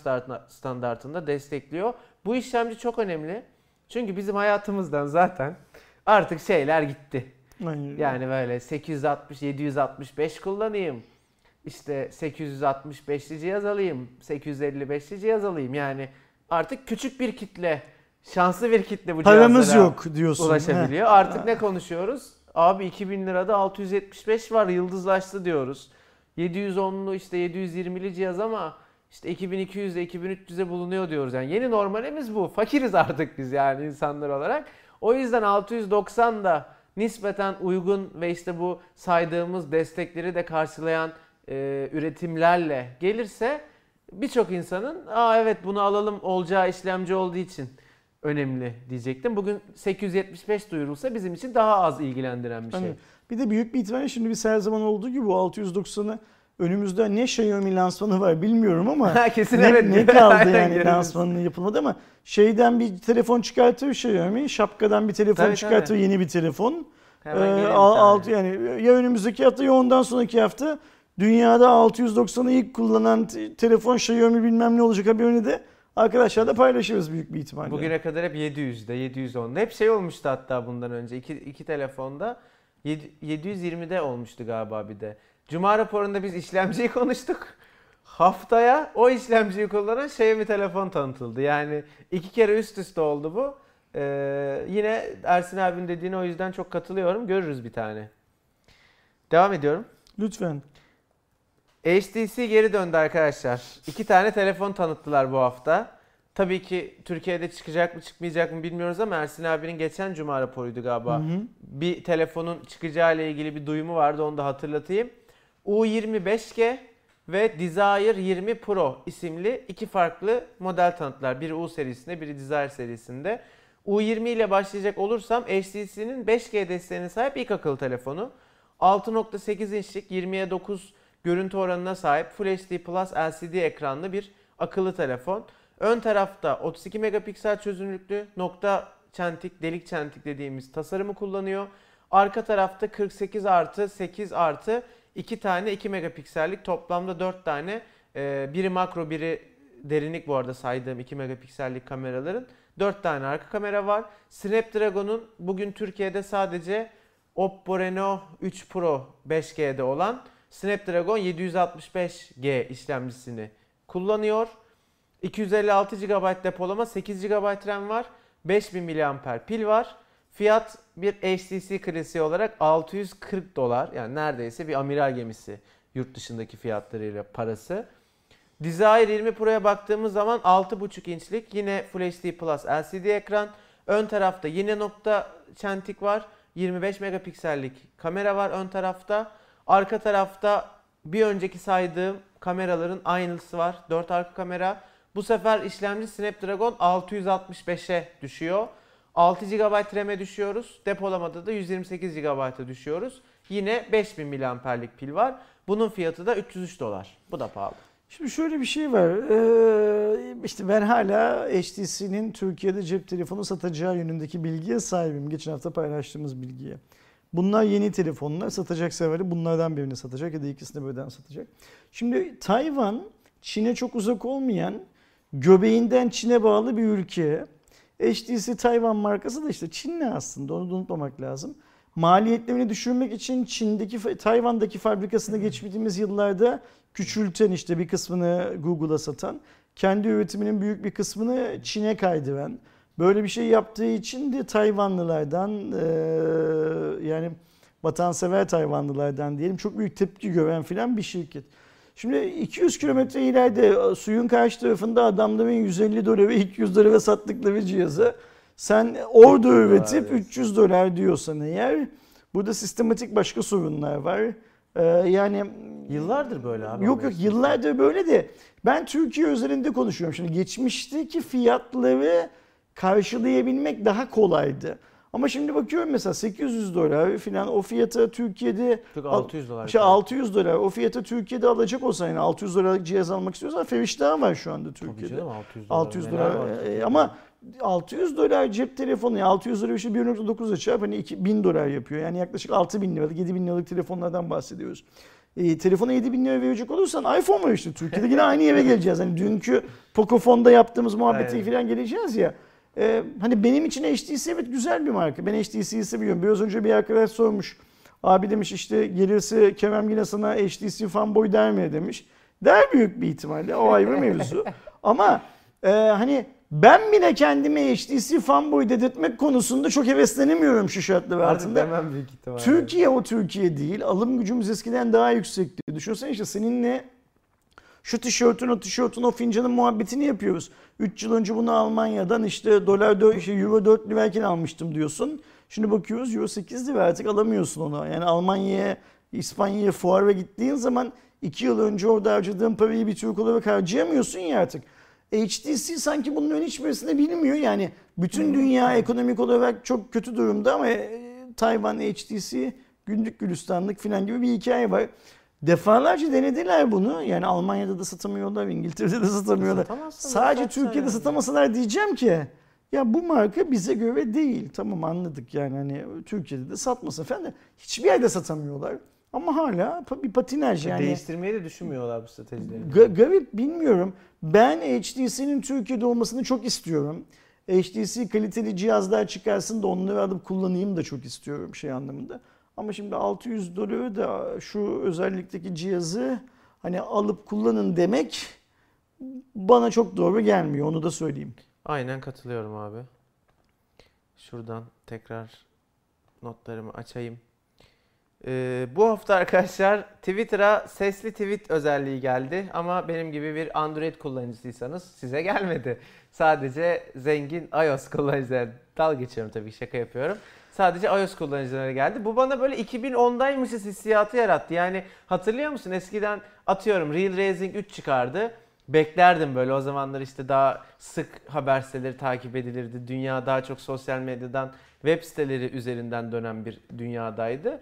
standartında destekliyor. Bu işlemci çok önemli. Çünkü bizim hayatımızdan zaten artık şeyler gitti. Aynen. Yani böyle 860 765 kullanayım. İşte 865'li cihaz alayım, 855'li cihaz alayım. Yani artık küçük bir kitle, şanslı bir kitle bu Paramız yok diyorsun. ulaşabiliyor. Heh. Artık ne konuşuyoruz? Abi 2000 lirada 675 var, yıldızlaştı diyoruz. 710'lu işte 720'li cihaz ama işte 2200'e 2300'e bulunuyor diyoruz. Yani yeni normalimiz bu. Fakiriz artık biz yani insanlar olarak. O yüzden 690 da nispeten uygun ve işte bu saydığımız destekleri de karşılayan e, üretimlerle gelirse birçok insanın aa evet bunu alalım olacağı işlemci olduğu için önemli diyecektim. Bugün 875 duyurulsa bizim için daha az ilgilendiren bir şey. Hani bir de büyük bir ihtimalle şimdi biz her zaman olduğu gibi bu 690'ı önümüzde ne Xiaomi lansmanı var bilmiyorum ama *laughs* Kesin ne, evet. ne *laughs* kaldı yani lansmanının yapılmadı ama şeyden bir telefon çıkartıyor Xiaomi, şapkadan bir telefon Tabii, çıkartıyor yeni bir telefon. Hemen Ee, gelelim bir al- tane. altı yani ya önümüzdeki hafta ya ondan sonraki hafta dünyada 690'ı ilk kullanan te- telefon Xiaomi bilmem ne olacak haberini de arkadaşlarla paylaşırız büyük bir ihtimalle. Bugüne kadar hep 700'de, 710'da. Hep şey olmuştu hatta bundan önce. iki, iki telefonda. Yedi- 720'de olmuştu galiba bir de. Cuma raporunda biz işlemciyi *laughs* konuştuk. Haftaya o işlemciyi kullanan Xiaomi telefon tanıtıldı. Yani iki kere üst üste oldu bu. Ee, yine Ersin abinin dediğine o yüzden çok katılıyorum. Görürüz bir tane. Devam ediyorum. Lütfen. HTC geri döndü arkadaşlar. İki tane telefon tanıttılar bu hafta. Tabii ki Türkiye'de çıkacak mı çıkmayacak mı bilmiyoruz ama Ersin abinin geçen cuma raporuydu galiba. Hı hı. Bir telefonun çıkacağı ile ilgili bir duyumu vardı onu da hatırlatayım. U20 5G ve Desire 20 Pro isimli iki farklı model tanıttılar. Biri U serisinde, biri Desire serisinde. U20 ile başlayacak olursam HTC'nin 5G desteğine sahip ilk akıllı telefonu. 6.8 inçlik 20'ye 9 görüntü oranına sahip Full HD Plus LCD ekranlı bir akıllı telefon. Ön tarafta 32 megapiksel çözünürlüklü nokta çentik, delik çentik dediğimiz tasarımı kullanıyor. Arka tarafta 48 artı 8 artı 2 tane 2 megapiksellik toplamda 4 tane e, biri makro biri derinlik bu arada saydığım 2 megapiksellik kameraların 4 tane arka kamera var. Snapdragon'un bugün Türkiye'de sadece Oppo Reno 3 Pro 5G'de olan Snapdragon 765G işlemcisini kullanıyor. 256 GB depolama, 8 GB RAM var, 5000 mAh pil var. Fiyat bir HTC klasiği olarak 640 dolar. Yani neredeyse bir amiral gemisi yurt dışındaki fiyatlarıyla parası. Desire 20 Pro'ya baktığımız zaman 6.5 inçlik yine Full HD Plus LCD ekran. Ön tarafta yine nokta çentik var. 25 megapiksellik kamera var ön tarafta. Arka tarafta bir önceki saydığım kameraların aynısı var. 4 arka kamera. Bu sefer işlemci Snapdragon 665'e düşüyor. 6 GB RAM'e düşüyoruz. Depolamada da 128 GB'a düşüyoruz. Yine 5000 mAh'lik pil var. Bunun fiyatı da 303 dolar. Bu da pahalı. Şimdi şöyle bir şey var. Ee, işte ben hala HTC'nin Türkiye'de cep telefonu satacağı yönündeki bilgiye sahibim. Geçen hafta paylaştığımız bilgiye. Bunlar yeni telefonlar. Satacak severi bunlardan birini satacak ya da ikisini birden satacak. Şimdi Tayvan Çin'e çok uzak olmayan göbeğinden Çin'e bağlı bir ülke. HTC Tayvan markası da işte Çinli aslında onu da unutmamak lazım. Maliyetlerini düşürmek için Çin'deki Tayvan'daki fabrikasına geçtiğimiz yıllarda küçülten işte bir kısmını Google'a satan, kendi üretiminin büyük bir kısmını Çin'e kaydıran, böyle bir şey yaptığı için de Tayvanlılardan yani vatansever Tayvanlılardan diyelim çok büyük tepki gören filan bir şirket. Şimdi 200 kilometre ileride suyun karşı tarafında adamların 150 dolara ve 200 dolara sattıkları cihazı sen orada üretip evet. 300 dolar diyorsan eğer burada sistematik başka sorunlar var. Ee, yani Yıllardır böyle abi. Yok yok yıllardır böyle de ben Türkiye özelinde konuşuyorum. Şimdi geçmişteki fiyatları karşılayabilmek daha kolaydı. Ama şimdi bakıyorum mesela 800 dolar falan o fiyata Türkiye'de Çok 600 dolar. işte 600 dolar o fiyata Türkiye'de alacak olsa yani 600 dolarlık cihaz almak istiyorsan Feriştah var şu anda Tabii Türkiye'de. canım 600 dolar. 600 neler dolar e, ama 600 dolar cep telefonu yani 600 dolar işte 1.9'a çarp hani 2000 dolar yapıyor. Yani yaklaşık 6000 liralık 7000 liralık telefonlardan bahsediyoruz. E, telefona 7000 lira verecek olursan iPhone var işte Türkiye'de yine aynı yere geleceğiz. Hani dünkü Pocofon'da yaptığımız muhabbeti falan geleceğiz ya. E, hani benim için HTC evet güzel bir marka. Ben HTC'yi seviyorum. Biraz önce bir arkadaş sormuş. Abi demiş işte gelirse Kerem yine sana HTC fanboy der mi demiş. Der büyük bir ihtimalle. O ayrı *laughs* mevzu. Ama e, hani ben bile kendimi HTC fanboy dedirtmek konusunda çok heveslenemiyorum şu şartlar Artık altında. demem büyük ihtimalle. Türkiye o Türkiye değil. Alım gücümüz eskiden daha yüksekti. Düşünsene işte seninle şu tişörtün o tişörtün o fincanın muhabbetini yapıyoruz. 3 yıl önce bunu Almanya'dan işte dolar 4, şey, euro 4 lirayken almıştım diyorsun. Şimdi bakıyoruz euro 8 lira artık alamıyorsun onu. Yani Almanya'ya, İspanya'ya fuara gittiğin zaman 2 yıl önce orada harcadığın parayı bir Türk olarak harcayamıyorsun ya artık. HTC sanki bunların hiçbirisini bilmiyor. Yani bütün dünya ekonomik olarak çok kötü durumda ama e, Tayvan, HTC günlük gülistanlık falan gibi bir hikaye var. Defalarca denediler bunu. Yani Almanya'da da satamıyorlar, İngiltere'de de satamıyorlar. Sadece Türkiye'de yani. satamasalar diyeceğim ki ya bu marka bize göre değil. Tamam anladık yani hani Türkiye'de de satmasın falan da hiçbir yerde satamıyorlar. Ama hala bir patinaj yani. Değiştirmeyi de düşünmüyorlar bu stratejileri. Ga- garip bilmiyorum. Ben HTC'nin Türkiye'de olmasını çok istiyorum. HTC kaliteli cihazlar çıkarsın da onları alıp kullanayım da çok istiyorum şey anlamında. Ama şimdi 600 doları da şu özellikteki cihazı hani alıp kullanın demek bana çok doğru gelmiyor onu da söyleyeyim. Aynen katılıyorum abi. Şuradan tekrar notlarımı açayım. Ee, bu hafta arkadaşlar Twitter'a sesli tweet özelliği geldi ama benim gibi bir Android kullanıcısıysanız size gelmedi. Sadece zengin iOS kullanıcıları dal geçiyorum tabii şaka yapıyorum. Sadece iOS kullanıcılara geldi. Bu bana böyle 2010'daymışız hissiyatı yarattı. Yani hatırlıyor musun eskiden atıyorum Real Racing 3 çıkardı. Beklerdim böyle o zamanlar işte daha sık haber siteleri takip edilirdi. Dünya daha çok sosyal medyadan web siteleri üzerinden dönen bir dünyadaydı.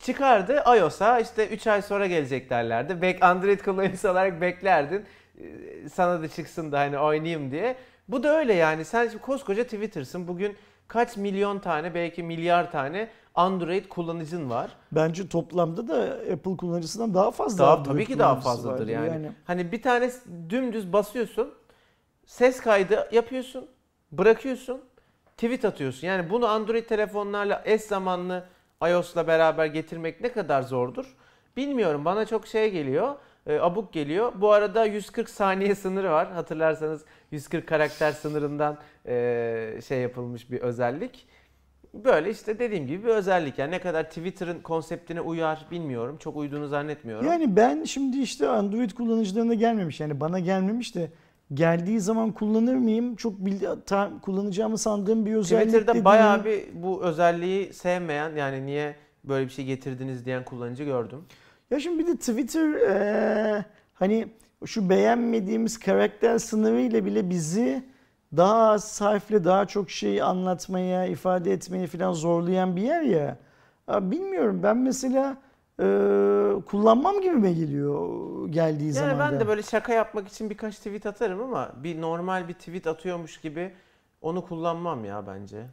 Çıkardı iOS'a işte 3 ay sonra gelecek derlerdi. Android kullanıcısı olarak beklerdin. Ee, Sana da çıksın da hani oynayayım diye. Bu da öyle yani. Sen koskoca Twitter'sın. Bugün kaç milyon tane belki milyar tane Android kullanıcın var. Bence toplamda da Apple kullanıcısından daha fazla. Daha Android tabii ki daha fazladır vardır yani. Hani bir tane dümdüz basıyorsun. Ses kaydı yapıyorsun. Bırakıyorsun. Tweet atıyorsun. Yani bunu Android telefonlarla eş zamanlı iOS'la beraber getirmek ne kadar zordur? Bilmiyorum. Bana çok şey geliyor. E, abuk geliyor. Bu arada 140 saniye sınırı var. Hatırlarsanız 140 karakter sınırından e, şey yapılmış bir özellik. Böyle işte dediğim gibi bir özellik. Yani ne kadar Twitter'ın konseptine uyar bilmiyorum. Çok uyduğunu zannetmiyorum. Yani ben şimdi işte Android kullanıcılarına gelmemiş yani bana gelmemiş de geldiği zaman kullanır mıyım? Çok bildi, ta- kullanacağımı sandığım bir özellik Twitter'da dediğim- bayağı bir bu özelliği sevmeyen yani niye böyle bir şey getirdiniz diyen kullanıcı gördüm. Ya şimdi bir de Twitter eee, hani şu beğenmediğimiz karakter sınırıyla bile bizi daha az harfle daha çok şey anlatmaya, ifade etmeye falan zorlayan bir yer ya. Ya bilmiyorum ben mesela eee, kullanmam gibi mi geliyor geldiği Yani zaman ben da. de böyle şaka yapmak için birkaç tweet atarım ama bir normal bir tweet atıyormuş gibi onu kullanmam ya bence.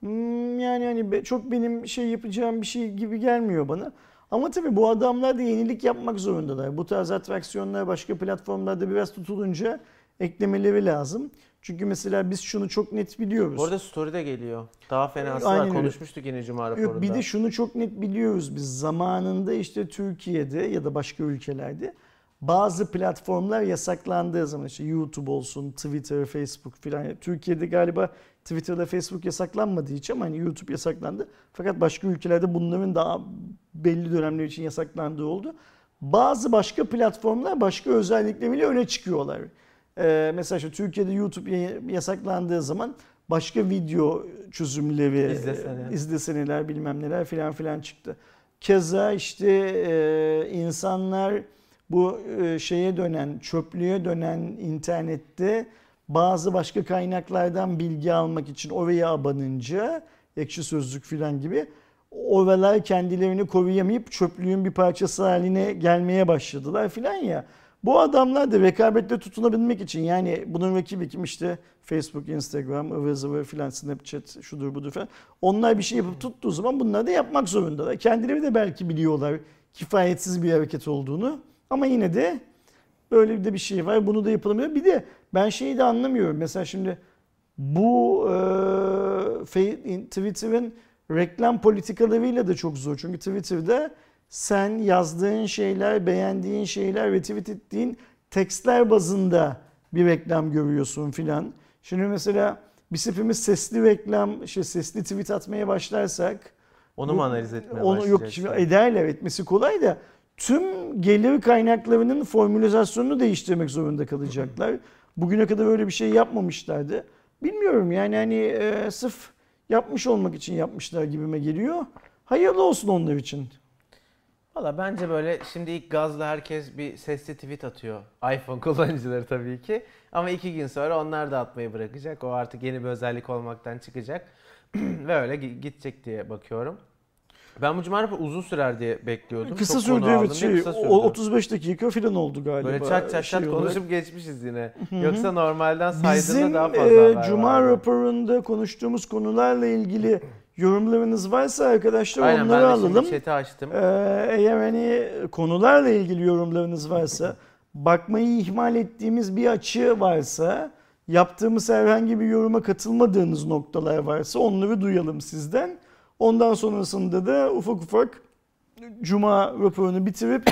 Hmm, yani hani çok benim şey yapacağım bir şey gibi gelmiyor bana. Ama tabii bu adamlar da yenilik yapmak zorundalar. Bu tarz atraksiyonlar başka platformlarda biraz tutulunca eklemeleri lazım. Çünkü mesela biz şunu çok net biliyoruz. Bu arada story'de geliyor. Daha fenası Aynen var. Konuşmuştuk yine Cuma raporunda. bir de şunu çok net biliyoruz biz zamanında işte Türkiye'de ya da başka ülkelerde bazı platformlar yasaklandığı zaman işte YouTube olsun, Twitter, Facebook filan. Türkiye'de galiba Twitter'da Facebook yasaklanmadığı için ama hani YouTube yasaklandı. Fakat başka ülkelerde bunların daha belli dönemler için yasaklandığı oldu. bazı başka platformlar başka özellikleriyle öne çıkıyorlar. Ee, mesela işte Türkiye'de YouTube yasaklandığı zaman başka video çözümleri, İzlesene. izleseneler bilmem neler filan filan çıktı. Keza işte e, insanlar bu e, şeye dönen, çöplüğe dönen internette bazı başka kaynaklardan bilgi almak için oraya abanınca ekşi sözlük filan gibi oralar kendilerini koruyamayıp çöplüğün bir parçası haline gelmeye başladılar filan ya. Bu adamlar da rekabette tutunabilmek için yani bunun rakibi kim işte Facebook, Instagram, ıvır zıvır filan Snapchat şudur budur falan. Onlar bir şey yapıp tuttuğu zaman bunları da yapmak zorundalar. Kendileri de belki biliyorlar kifayetsiz bir hareket olduğunu ama yine de böyle de bir şey var. Bunu da yapılamıyor. Bir de ben şeyi de anlamıyorum. Mesela şimdi bu e, Twitter'ın reklam politikalarıyla da çok zor. Çünkü Twitter'da sen yazdığın şeyler, beğendiğin şeyler ve tweet ettiğin tekstler bazında bir reklam görüyorsun filan. Şimdi mesela biz hepimiz sesli reklam, şey sesli tweet atmaya başlarsak Onu bu- mu analiz etmeye onu yok şimdi ederler etmesi kolay da tüm gelir kaynaklarının formülizasyonunu değiştirmek zorunda kalacaklar. Bugüne kadar öyle bir şey yapmamışlardı. Bilmiyorum yani hani e, sırf yapmış olmak için yapmışlar gibime geliyor. Hayırlı olsun onlar için. Valla bence böyle şimdi ilk gazla herkes bir sesli tweet atıyor. iPhone *laughs* kullanıcıları tabii ki. Ama iki gün sonra onlar da atmayı bırakacak. O artık yeni bir özellik olmaktan çıkacak. *clears throat* Ve öyle gi- gidecek diye bakıyorum. Ben bu cuma raporu uzun sürer diye bekliyordum. Kısa Çok sürdü evet şey, kısa sürdü. o 35 dakika falan oldu galiba. Böyle çat çat şey çat olarak. konuşup geçmişiz yine. Yoksa normalden saydığında Bizim daha fazla e, haber Cuma raporunda konuştuğumuz konularla ilgili yorumlarınız varsa arkadaşlar Aynen onları ben de alalım. şimdi açtım. Ee, eğer hani konularla ilgili yorumlarınız varsa, bakmayı ihmal ettiğimiz bir açı varsa, yaptığımız herhangi bir yoruma katılmadığınız noktalar varsa onları duyalım sizden. Ondan sonrasında da ufak ufak Cuma raporunu bitirip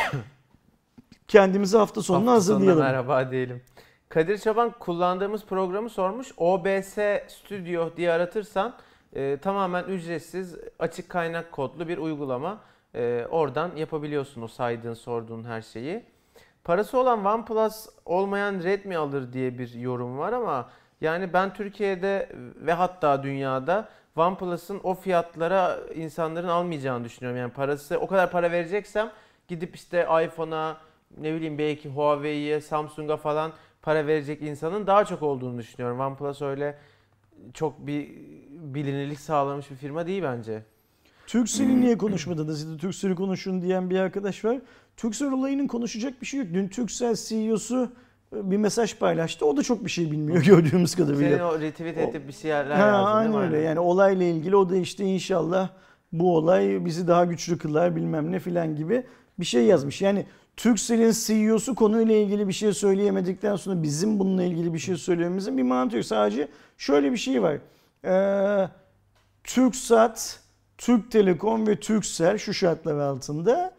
*coughs* kendimizi hafta sonuna Hafta sonuna hazırlayalım. merhaba diyelim. Kadir Çaban kullandığımız programı sormuş. OBS Studio diye aratırsan e, tamamen ücretsiz açık kaynak kodlu bir uygulama. E, oradan yapabiliyorsun o saydığın sorduğun her şeyi. Parası olan OnePlus olmayan Redmi alır diye bir yorum var ama yani ben Türkiye'de ve hatta dünyada OnePlus'ın o fiyatlara insanların almayacağını düşünüyorum. Yani parası o kadar para vereceksem gidip işte iPhone'a ne bileyim belki Huawei'ye, Samsung'a falan para verecek insanın daha çok olduğunu düşünüyorum. OnePlus öyle çok bir bilinirlik sağlamış bir firma değil bence. Turkcell'i niye konuşmadınız? Siz de Turkcell'i konuşun diyen bir arkadaş var. Turkcell olayının konuşacak bir şey yok. Dün Turkcell CEO'su bir mesaj paylaştı. O da çok bir şey bilmiyor *laughs* gördüğümüz kadarıyla. Senin o retweet edip bir şeyler Ha, yazdın aynen öyle. Yani olayla ilgili o da işte inşallah bu olay bizi daha güçlü kılar bilmem ne filan gibi bir şey yazmış. Yani Turkcell'in CEO'su konuyla ilgili bir şey söyleyemedikten sonra bizim bununla ilgili bir şey söylememizin bir mantığı yok. Sadece şöyle bir şey var. Ee, Türksat, Türk Telekom ve Turkcell şu şartlar altında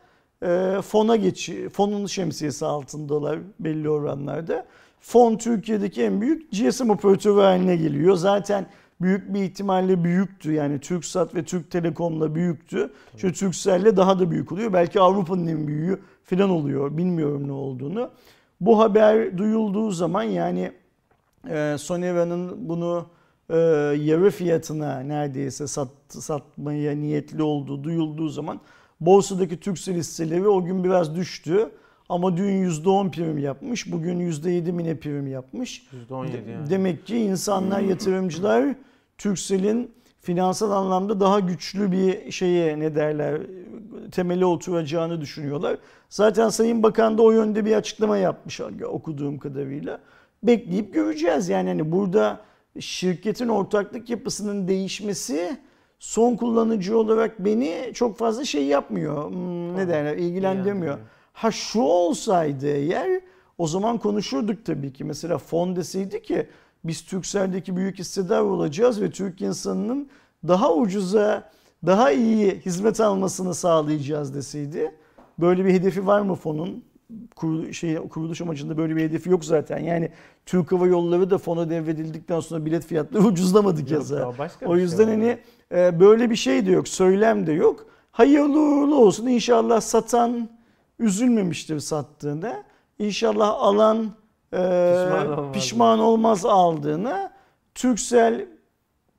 e, fona geçi, fonun şemsiyesi altındalar belli oranlarda. Fon Türkiye'deki en büyük GSM operatörü haline geliyor. Zaten büyük bir ihtimalle büyüktü. Yani Türksat ve Türk Telekom'la büyüktü. Şu Turkcell'le daha da büyük oluyor. Belki Avrupa'nın en büyüğü falan oluyor. Bilmiyorum ne olduğunu. Bu haber duyulduğu zaman yani e, Sonera'nın bunu e, yarı fiyatına neredeyse sat, satmaya niyetli olduğu duyulduğu zaman borsadaki Turkcell hisseleri o gün biraz düştü. Ama dün %10 prim yapmış. Bugün %7 mine prim yapmış. %17 De- yani. Demek ki insanlar, yatırımcılar Turkcell'in finansal anlamda daha güçlü bir şeye ne derler temeli oturacağını düşünüyorlar. Zaten Sayın Bakan da o yönde bir açıklama yapmış okuduğum kadarıyla. Bekleyip göreceğiz yani hani burada şirketin ortaklık yapısının değişmesi son kullanıcı olarak beni çok fazla şey yapmıyor. Hmm, ne derler ilgilendirmiyor. Ha şu olsaydı eğer o zaman konuşurduk tabii ki. Mesela fon deseydi ki biz Turkcell'deki büyük hissedar olacağız ve Türk insanının daha ucuza, daha iyi hizmet almasını sağlayacağız deseydi. Böyle bir hedefi var mı fonun? Kurulu, şey, kuruluş amacında böyle bir hedefi yok zaten. Yani Türk Hava Yolları da fona devredildikten sonra bilet fiyatları *laughs* ucuzlamadı keza. o şey yüzden oldu. hani e, böyle bir şey de yok, söylem de yok. Hayırlı uğurlu olsun. İnşallah satan üzülmemiştir sattığında. İnşallah alan e, Pişman olmaz. pişman olmaz aldığına. Turkcell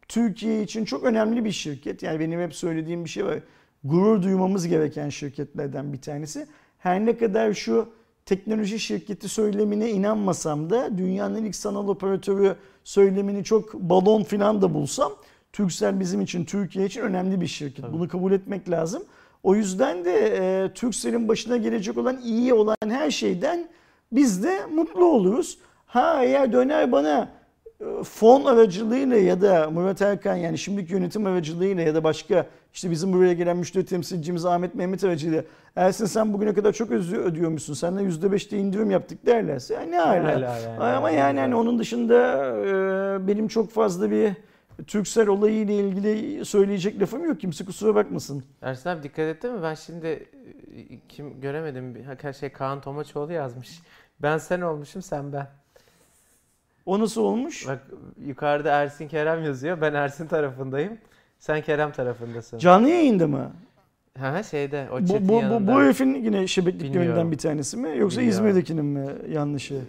Türkiye için çok önemli bir şirket. Yani benim hep söylediğim bir şey var. Gurur duymamız gereken şirketlerden bir tanesi. Her ne kadar şu teknoloji şirketi söylemine inanmasam da dünyanın ilk sanal operatörü söylemini çok balon filan da bulsam Turkcell bizim için Türkiye için önemli bir şirket. Bunu kabul etmek lazım. O yüzden de e, Turkcell'in başına gelecek olan iyi olan her şeyden biz de mutlu oluruz. Ha eğer döner bana e, fon aracılığıyla ya da Murat Erkan yani şimdiki yönetim aracılığıyla ya da başka işte bizim buraya gelen müşteri temsilcimiz Ahmet Mehmet aracılığıyla Ersin sen bugüne kadar çok özü ödüyormuşsun. Senden %5'te indirim yaptık derlerse ya ne hala. Hala yani. Ama yani hani onun dışında e, benim çok fazla bir Türksel olayı ile ilgili söyleyecek lafım yok. Kimse kusura bakmasın. Ersin abi dikkat ettin mi? Ben şimdi e, kim göremedim. Her şey Kaan Tomaçoğlu yazmış. Ben sen olmuşum sen ben. O nasıl olmuş? Bak yukarıda Ersin Kerem yazıyor. Ben Ersin tarafındayım. Sen Kerem tarafındasın. Canlı yayında mı? Ha şeyde o Bu, bu, bu, bu herifin yine şebekliklerinden Bilmiyorum. bir tanesi mi? Yoksa Bilmiyorum. İzmir'dekinin mi yanlışı?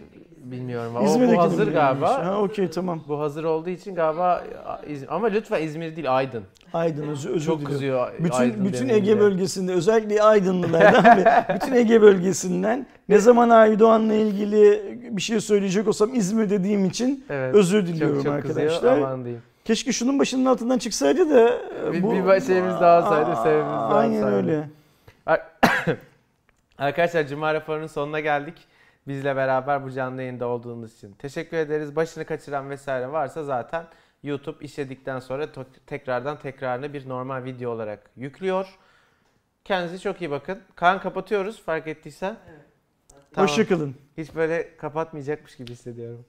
Bilmiyorum. O bu hazır galiba. yanlışı? Ha okey tamam. Bu hazır olduğu için galiba ama lütfen İzmir değil Aydın. Aydın özür, özür Çok diliyorum. kızıyor Bütün Aydın bütün. Ege bölgesinde özellikle Aydınlılardan ve *laughs* bütün Ege bölgesinden ne zaman Aydoğan'la ilgili bir şey söyleyecek olsam İzmir dediğim için Evet. özür diliyorum çok, çok arkadaşlar. Kızıyor, aman diyeyim. Keşke şunun başının altından çıksaydı da e, Bir- bir şeyimiz daha olsaydı, sebebimiz daha Aynen olsaydı. öyle. *coughs* Arkadaşlar Cuma raporunun sonuna geldik. Bizle beraber bu canlı yayında olduğunuz için. Teşekkür ederiz. Başını kaçıran vesaire varsa zaten YouTube işledikten sonra tekrardan tekrarını bir normal video olarak yüklüyor. Kendinize çok iyi bakın. Kaan kapatıyoruz fark ettiysen. Evet. Tamam. Hoşçakalın. Hiç böyle kapatmayacakmış gibi hissediyorum.